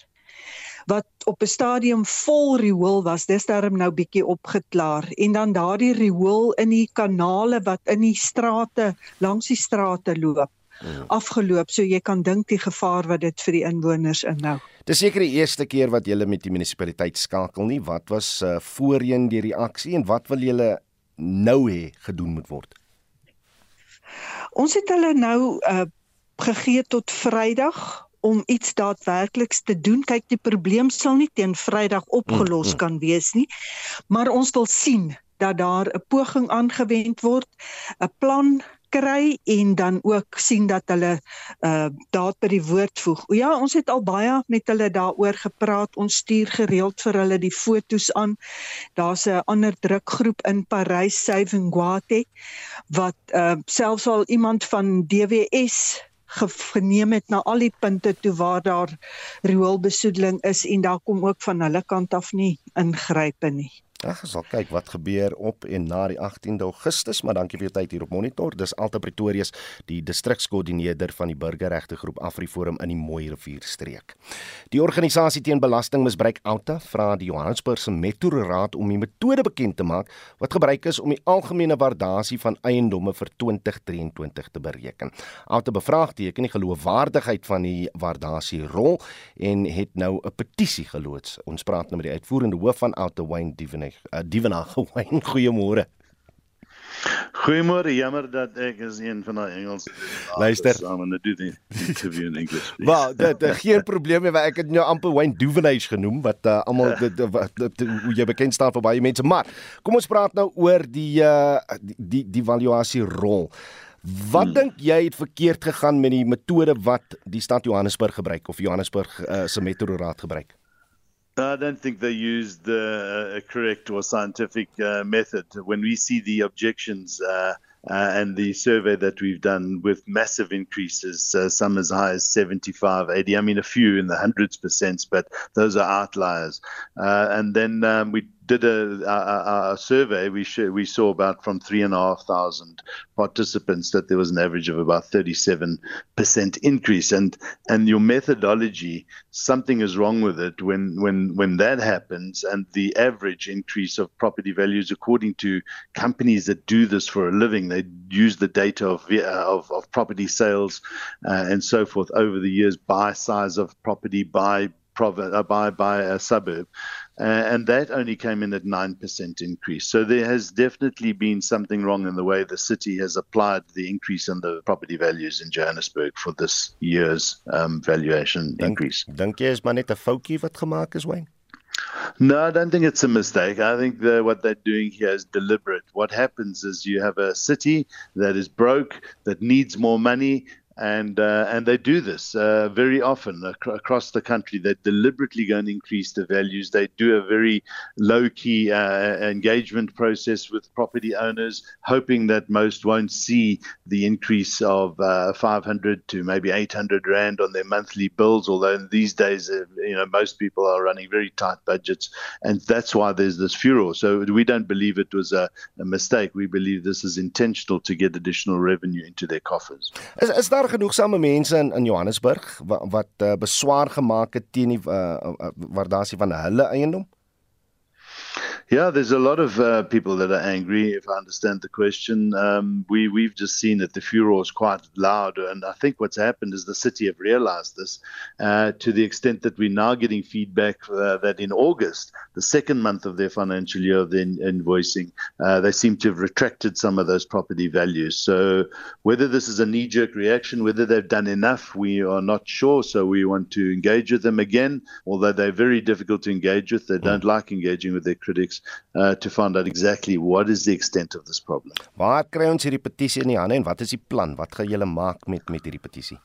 wat op 'n stadium vol riool was. Dis daarom nou bietjie opgeklaar en dan daardie riool in die kanale wat in die strate langs die strate loop mm. afgeloop so jy kan dink die gevaar wat dit vir die inwoners inhou. Dis seker die eerste keer wat julle met die munisipaliteit skakel nie. Wat was uh, voorheen die reaksie en wat wil julle nou hê gedoen moet word? Ons het hulle nou uh, gegee tot Vrydag om iets daadwerkliks te doen. Kyk, die probleem sal nie teen Vrydag opgelos mm, mm. kan wees nie, maar ons wil sien dat daar 'n poging aangewend word, 'n plan kry en dan ook sien dat hulle uh daad by die woord voeg. O ja, ons het al baie met hulle daaroor gepraat. Ons stuur gereeld vir hulle die fotos aan. Daar's 'n ander drukgroep in Parys, Saving Guate, wat uh selfs al iemand van DWS geneem het na al die punte toe waar daar rioolbesoedeling is en daar kom ook van hulle kant af nie ingrype nie. Ag, ons sal kyk wat gebeur op en na die 18de Augustus, maar dankie vir jou tyd hier op Monitor. Dis Alta Pretorius, die distrikskoördineerder van die burgerregte groep AfriForum in die Mooi Rivier streek. Die organisasie teen belastingmisbruik Alta vra die Johannesburgse Metro Raad om 'n metode bekend te maak wat gebruik is om die algemene waardasie van eiendomme vir 2023 te bereken. Alta bevraagteken die geloofwaardigheid van die waardasie rol en het nou 'n petisie geloods. Ons praat nou met die uitvoerende hoof van Alta Wayne Divine uh, Divenaar gewyn. Goeiemôre. Goeiemôre, jammer dat ek is een van daai Engels. Luister. Saam en dit doen interview in English. Maar dit is geen probleem nie, ek het jou amper Wayne Duvenage genoem wat uh, almal dit hoe jy bekend staan vir baie mense, maar kom ons praat nou oor die uh die die, die valuasie rol. Wat hmm. dink jy het verkeerd gegaan met die metode wat die stad Johannesburg gebruik of Johannesburg uh, se metro raad gebruik? I don't think they used uh, a correct or scientific uh, method. When we see the objections uh, uh, and the survey that we've done with massive increases, uh, some as high as 75, 80. I mean, a few in the hundreds percent, but those are outliers. Uh, and then um, we did a, a, a survey, we sh- we saw about from three and a half thousand participants that there was an average of about 37 percent increase. And and your methodology, something is wrong with it when when when that happens. And the average increase of property values, according to companies that do this for a living, they use the data of of, of property sales uh, and so forth over the years by size of property by uh, by by a suburb, uh, and that only came in at nine percent increase. So there has definitely been something wrong in the way the city has applied the increase in the property values in Johannesburg for this year's um, valuation Dink, increase. Dink jy is maar net 'n foutjie wat gemaak is, Wayne? No, I don't think it's a mistake. I think the, what they're doing here is deliberate. What happens is you have a city that is broke, that needs more money, and uh, and they do this uh, very often ac- across the country. They're deliberately going to increase the values. They do a very low key uh, engagement process with property owners, hoping that most won't see the increase of uh, 500 to maybe 800 rand on their monthly bills. Although in these days, uh, you know, most people are running very tight budgets, and that's why there's this furor. So we don't believe it was a, a mistake. We believe this is intentional to get additional revenue into their coffers. Is is daar genoegsame mense in in Johannesburg wat wat uh, beswaar gemaak het teen die uh, uh, waardasie van hulle eiendom? Yeah, there's a lot of uh, people that are angry. If I understand the question, um, we we've just seen that the furor is quite loud, and I think what's happened is the city have realised this uh, to the extent that we're now getting feedback uh, that in August, the second month of their financial year of their invoicing, uh, they seem to have retracted some of those property values. So whether this is a knee-jerk reaction, whether they've done enough, we are not sure. So we want to engage with them again, although they're very difficult to engage with. They don't like engaging with their critics uh, to find out exactly what is the extent of this problem. Waar kry ons hierdie petisie in die hande en wat is die plan? Wat gaan julle maak met met hierdie petisie?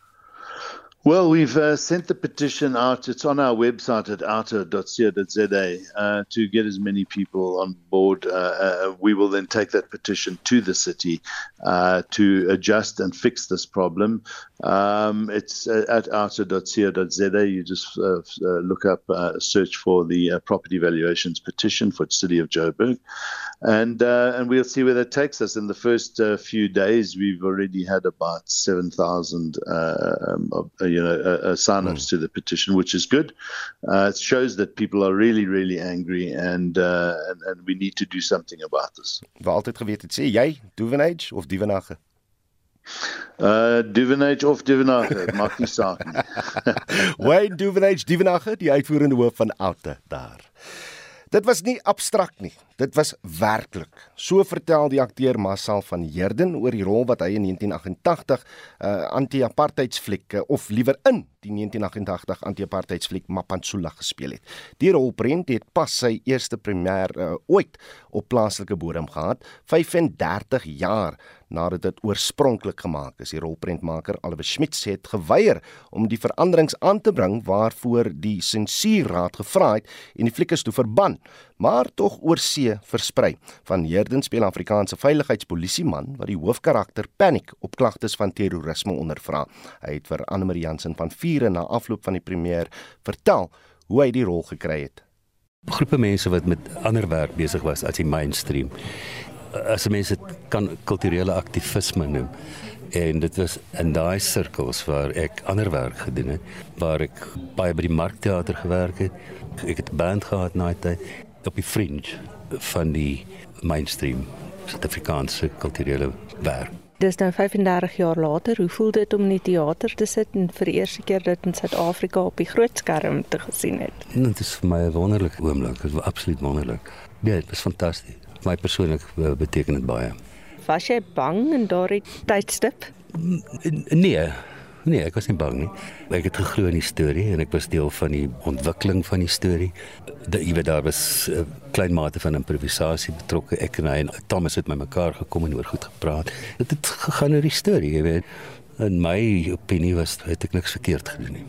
Well, we've uh, sent the petition out. It's on our website at outer.co.za uh, to get as many people on board. Uh, uh, we will then take that petition to the city uh, to adjust and fix this problem. Um, it's uh, at outer.co.za. You just look up, search for the property valuations petition for the city of Joburg, and and we'll see where that takes us. In the first few days, we've already had about seven thousand. Um, you know, uh, uh, sign-ups mm. to the petition, which is good. Uh, it shows that people are really, really angry, and, uh, and and we need to do something about this. Waar altyd geweet het, sê jy Duvenage of Duvenage? Uh Duvenage of Duvenage, maak nie saak nie. Wayne Duvenage, Duvenage, die uitvoerende hoof van Oute daar. Dit was nie abstrakt nie. Dit was werklik. So vertel die akteur Marcel van Heerden oor die rol wat hy in 1988 uh anti-apartheidsfliek of liewer in die 1988 anti-apartheidsfliek Mapantsula gespeel het. Die rolprent het pas sy eerste premier uh, ooit op plaaslike bodem gehad, 35 jaar nadat dit oorspronklik gemaak is. Die rolprentmaker Albe Schmidt het geweier om die veranderings aan te bring waarvoor die sensuurraad gevra het en die fliek is toe verban, maar tog oor see versprei. Van Heerden speel Afrikaanse veiligheidspolisieman wat die hoofkarakter Panic op klagtes van terrorisme ondervra. Hy het vir Anne Marie Jansen van Vure na afloop van die premier vertel hoe hy die rol gekry het. Groepe mense wat met ander werk besig was as die mainstream as mense kan kulturele aktivisme noem en dit was in daai sirkels waar ek ander werk gedoen het waar ek baie by die markteater gewerk het ek het band gehad na tyd op die fringe van die mainstream Suid-Afrikaanse kulturele werk Dis nou 35 jaar later, hoe voel dit om in die teater te sit en vir die eerste keer dit in Suid-Afrika op die groot skerm te gesien het? Dit is vir my 'n wonderlike oomblik, dit was absoluut wonderlik. Ja, dit was fantasties my persoonlik eh, beteken dit baie. Was jy bang in daardie tydstip? Nee. Nee, ek was nie bang nie. Ek het geglo in die storie en ek was deel van die ontwikkeling van die storie. Dat jy weet daar was 'n uh, klein mate van improvisasie betrokke. Ek en hy en Thomas het met mekaar gekom en oor goed gepraat. Dit het gegaan oor die storie, jy weet. In my opinie was het ek niks verkeerd gedoen nie.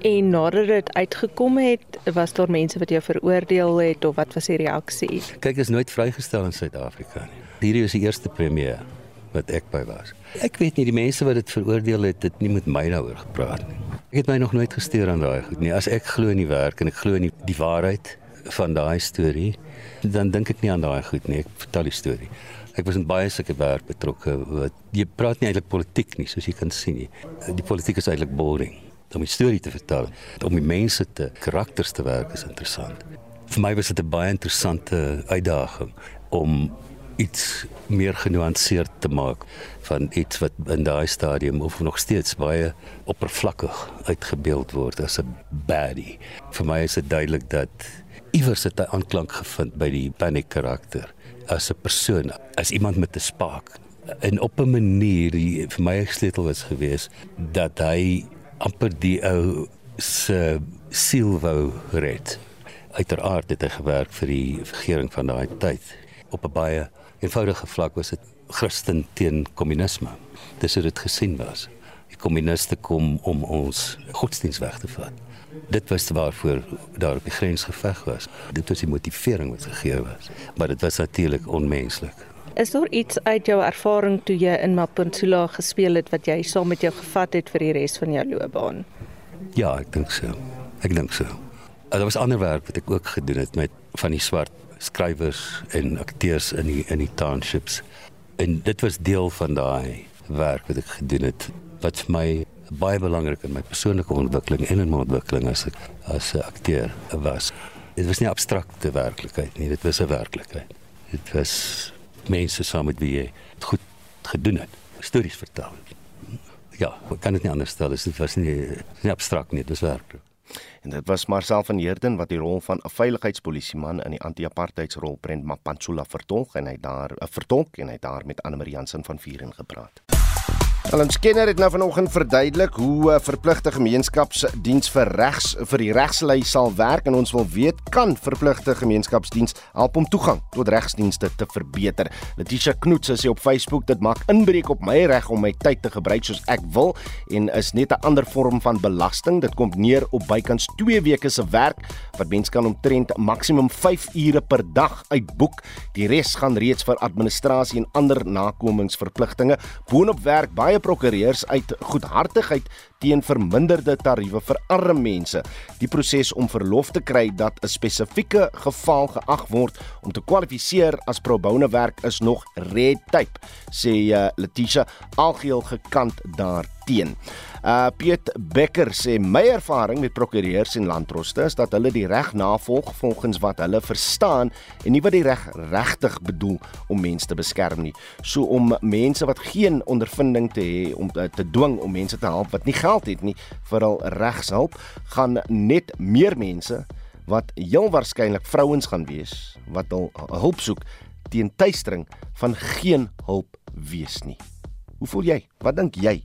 En nadat dit uitgekom het, was daar mense wat jou veroordeel het of wat was die reaksie? Kyk, is nooit vrygestel in Suid-Afrika nie. Hierdie was die eerste premier wat ek by was. Ek weet nie die mense wat dit veroordeel het, het nie met my daaroor gepraat nie. Ek het my nog nooit gesteer aan daai goed nie. As ek glo in die werk en ek glo in die, die waarheid van daai storie, dan dink ek nie aan daai goed nie. Ek vertel die storie. Ek was in baie sulke werk betrokke wat jy praat nie eintlik politiek nie, soos jy kan sien nie. Die politiek is eintlik boring. Om 'n storie te vertel, om die mense te karakters te werk is interessant. Vir my was dit 'n baie interessante uitdaging om iets meer genuanceerd te maak van iets wat in daai stadium of nog steeds baie oppervlakkig uitgebeeld word as 'n baddie. Vir my is dit duidelik dat iewers het hy aanklank gevind by die panic karakter as 'n persoon, as iemand met 'n spaak. En op 'n manier die vir my sleutel was gewees dat hy amper die ou se siel wou red. Uiteraard het hy gewerk vir die regering van daai tyd op 'n baie eenvoudige vlak was dit Christen teen kommunisme. Dis hoe dit gesien was. Die kommuniste kom om ons godsdienst weg te vat. Dit was waarvoor daar op die grens geveg was. Dit was die motivering wat gegee was. Maar dit was natuurlik onmenslik. Is daar iets uit jou ervaring toe jy in Maponsula gespeel het wat jy saam met jou gevat het vir die res van jou loopbaan? Ja, ek dink so. Ek dink so. Daar was ander werk wat ek ook gedoen het met van die swart skrywers en akteurs in die in die townships. En dit was deel van daai werk wat ek gedoen het wat vir my baie belangrik in my persoonlike ontwikkeling en in my ontwikkeling as ek as 'n akteur was. Dit was nie abstrakte werklikheid nie, dit was 'n werklikheid. Dit was mense saam met wie jy goed gedoen het, stories vertel. Ja, ek kan dit nie anders stel, dit was nie nie abstrakt nie, dit was werklik. En dit was Marcel van Heerden wat die rol van 'n veiligheidspolisieman in die anti-apartheidsrol Brent Mapantsula vertolk en hy daar 'n vertolk en hy daar met Anne Marie Jansen van Vuren gepraat. Alan Skinner het nou vanoggend verduidelik hoe 'n uh, verpligte gemeenskapsdiens vir regs vir die regslei sal werk en ons wil weet kan verpligte gemeenskapsdiens help om toegang tot regsdienste te verbeter. Letitia Knoets sê op Facebook dit maak inbreuk op my reg om my tyd te gebruik soos ek wil en is net 'n ander vorm van belasting. Dit kom neer op bykans 2 weke se werk wat mens kan omtrent maksimum 5 ure per dag uitboek. Die res gaan reeds vir administrasie en ander nakomingsverpligtinge. Boonop werk baie prokureurs uit goedhartigheid teen verminderde tariewe vir arme mense. Die proses om verlof te kry dat 'n spesifieke geval geag word om te kwalifiseer as pro bono werk is nog red tape, sê uh, Letitia algeheel gekant daarteen. Uh Piet Becker sê my ervaring met prokureurs en landroste is dat hulle die reg navolg volgens wat hulle verstaan en nie wat die reg regtig bedoel om mense te beskerm nie. So om mense wat geen ondervinding te hê om te, te dwing om mense te help wat nie geld het nie vir hul regshulp, gaan net meer mense wat heel waarskynlik vrouens gaan wees wat hul hulp soek teen tuistering van geen hulp wees nie. Hoe voel jy? Wat dink jy?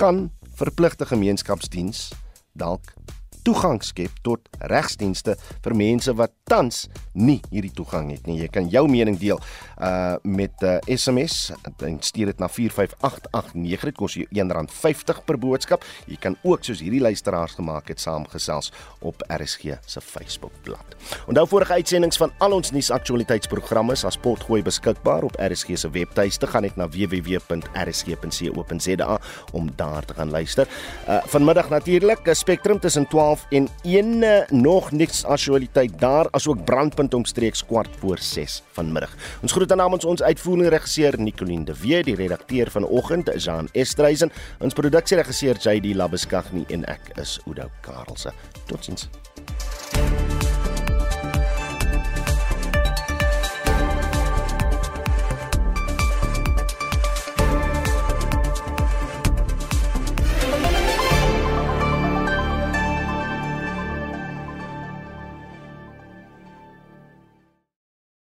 Kan verpligte gemeenskapsdiens dalk toegang skep tot regsdienste vir mense wat tans nie hierdie toegang het nie. Jy kan jou mening deel uh met 'n uh, SMS en stuur dit na 45889. Dit kos jou R1.50 per boodskap. Jy kan ook soos hierdie luisteraars gemaak het saamgesels op RSG se Facebookblad. Onthou vorige uitsendings van al ons nuusaktualiteitsprogramme is as potgooi beskikbaar op RSG se webtuiste. Gaan net na www.rsg.co.za om daar te gaan luister. Uh vanmiddag natuurlik 'n spektrum tussen 12 12 en 1 uh, nog niks aktualiteit daar asook brandpunt omstreeks kwart voor 6 vanmiddag. Ons groet namens ons uitvoerende regisseur Nicoline de Wet, die redakteur vanoggend Jean Estreisen, ons produksieregisseur JD Labuskaghni en ek is Udo Karlse. Totsiens. thank you